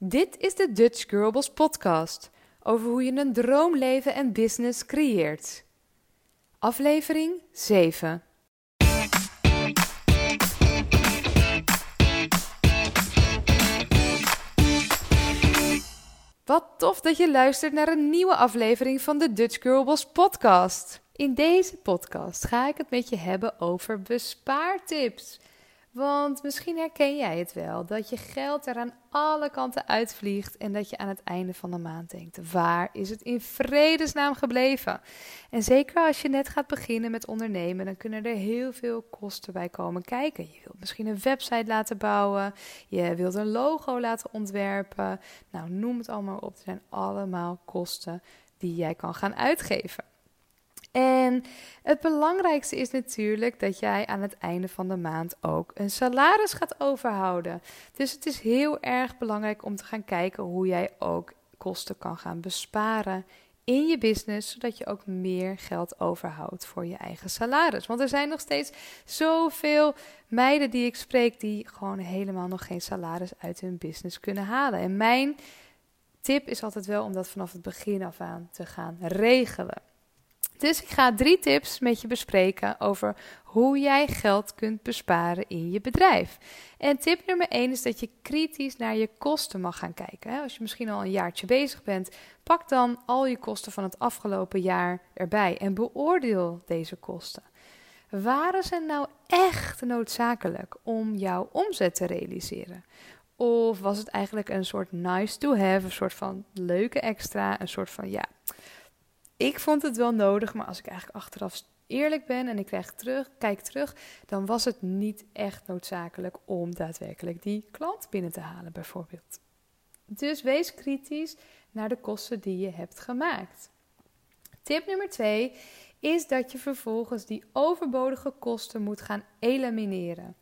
Dit is de Dutch Girls podcast over hoe je een droomleven en business creëert. Aflevering 7. Wat tof dat je luistert naar een nieuwe aflevering van de Dutch Girls podcast. In deze podcast ga ik het met je hebben over bespaartips. Want misschien herken jij het wel, dat je geld er aan alle kanten uitvliegt en dat je aan het einde van de maand denkt, waar is het in vredesnaam gebleven? En zeker als je net gaat beginnen met ondernemen, dan kunnen er heel veel kosten bij komen kijken. Je wilt misschien een website laten bouwen, je wilt een logo laten ontwerpen, nou noem het allemaal op, het zijn allemaal kosten die jij kan gaan uitgeven. En het belangrijkste is natuurlijk dat jij aan het einde van de maand ook een salaris gaat overhouden. Dus het is heel erg belangrijk om te gaan kijken hoe jij ook kosten kan gaan besparen in je business, zodat je ook meer geld overhoudt voor je eigen salaris. Want er zijn nog steeds zoveel meiden die ik spreek die gewoon helemaal nog geen salaris uit hun business kunnen halen. En mijn tip is altijd wel om dat vanaf het begin af aan te gaan regelen. Dus ik ga drie tips met je bespreken over hoe jij geld kunt besparen in je bedrijf. En tip nummer 1 is dat je kritisch naar je kosten mag gaan kijken. Als je misschien al een jaartje bezig bent, pak dan al je kosten van het afgelopen jaar erbij en beoordeel deze kosten. Waren ze nou echt noodzakelijk om jouw omzet te realiseren? Of was het eigenlijk een soort nice to have, een soort van leuke extra, een soort van ja, ik vond het wel nodig, maar als ik eigenlijk achteraf eerlijk ben en ik krijg terug, kijk terug, dan was het niet echt noodzakelijk om daadwerkelijk die klant binnen te halen, bijvoorbeeld. Dus wees kritisch naar de kosten die je hebt gemaakt. Tip nummer twee is dat je vervolgens die overbodige kosten moet gaan elimineren.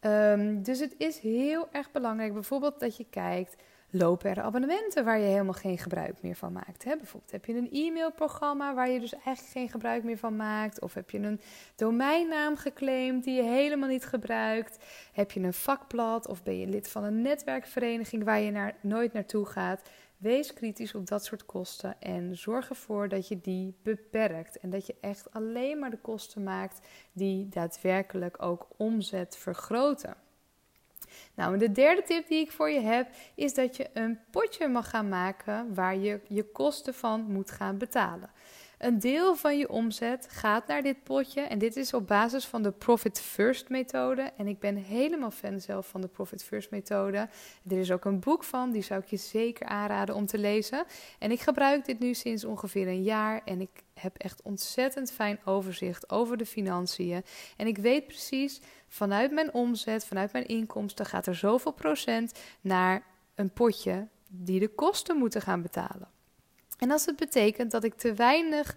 Um, dus het is heel erg belangrijk, bijvoorbeeld dat je kijkt lopen er abonnementen waar je helemaal geen gebruik meer van maakt. Hè? Bijvoorbeeld heb je een e-mailprogramma waar je dus eigenlijk geen gebruik meer van maakt. Of heb je een domeinnaam geclaimd die je helemaal niet gebruikt. Heb je een vakblad of ben je lid van een netwerkvereniging waar je naar, nooit naartoe gaat. Wees kritisch op dat soort kosten en zorg ervoor dat je die beperkt. En dat je echt alleen maar de kosten maakt die daadwerkelijk ook omzet vergroten. Nou, de derde tip die ik voor je heb is dat je een potje mag gaan maken waar je je kosten van moet gaan betalen. Een deel van je omzet gaat naar dit potje en dit is op basis van de Profit First methode. En ik ben helemaal fan zelf van de Profit First methode. Er is ook een boek van, die zou ik je zeker aanraden om te lezen. En ik gebruik dit nu sinds ongeveer een jaar en ik heb echt ontzettend fijn overzicht over de financiën. En ik weet precies vanuit mijn omzet, vanuit mijn inkomsten gaat er zoveel procent naar een potje die de kosten moeten gaan betalen. En als het betekent dat ik te weinig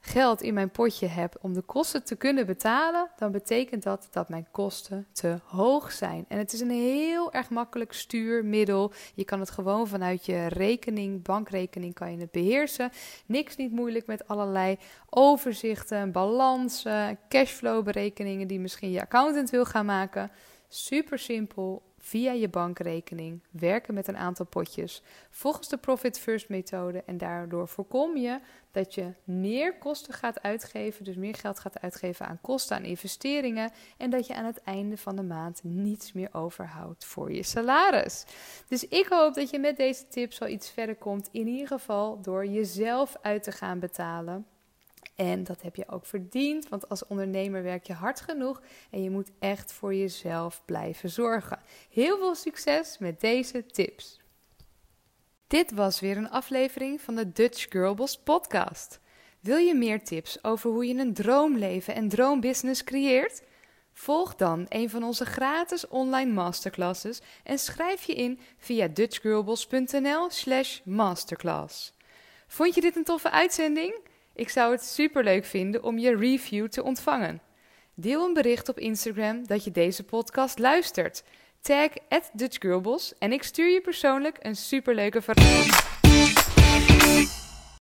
geld in mijn potje heb om de kosten te kunnen betalen, dan betekent dat dat mijn kosten te hoog zijn. En het is een heel erg makkelijk stuurmiddel. Je kan het gewoon vanuit je rekening, bankrekening, kan je het beheersen. Niks niet moeilijk met allerlei overzichten, balansen, cashflow-berekeningen die misschien je accountant wil gaan maken. Super simpel via je bankrekening werken met een aantal potjes volgens de Profit First methode. En daardoor voorkom je dat je meer kosten gaat uitgeven, dus meer geld gaat uitgeven aan kosten, aan investeringen. En dat je aan het einde van de maand niets meer overhoudt voor je salaris. Dus ik hoop dat je met deze tips al iets verder komt. In ieder geval door jezelf uit te gaan betalen. En dat heb je ook verdiend, want als ondernemer werk je hard genoeg en je moet echt voor jezelf blijven zorgen. Heel veel succes met deze tips. Dit was weer een aflevering van de Dutch Girlboss podcast. Wil je meer tips over hoe je een droomleven en droombusiness creëert? Volg dan een van onze gratis online masterclasses en schrijf je in via dutchgirlboss.nl/masterclass. Vond je dit een toffe uitzending? Ik zou het superleuk vinden om je review te ontvangen. Deel een bericht op Instagram dat je deze podcast luistert. Tag at en ik stuur je persoonlijk een superleuke verrassing.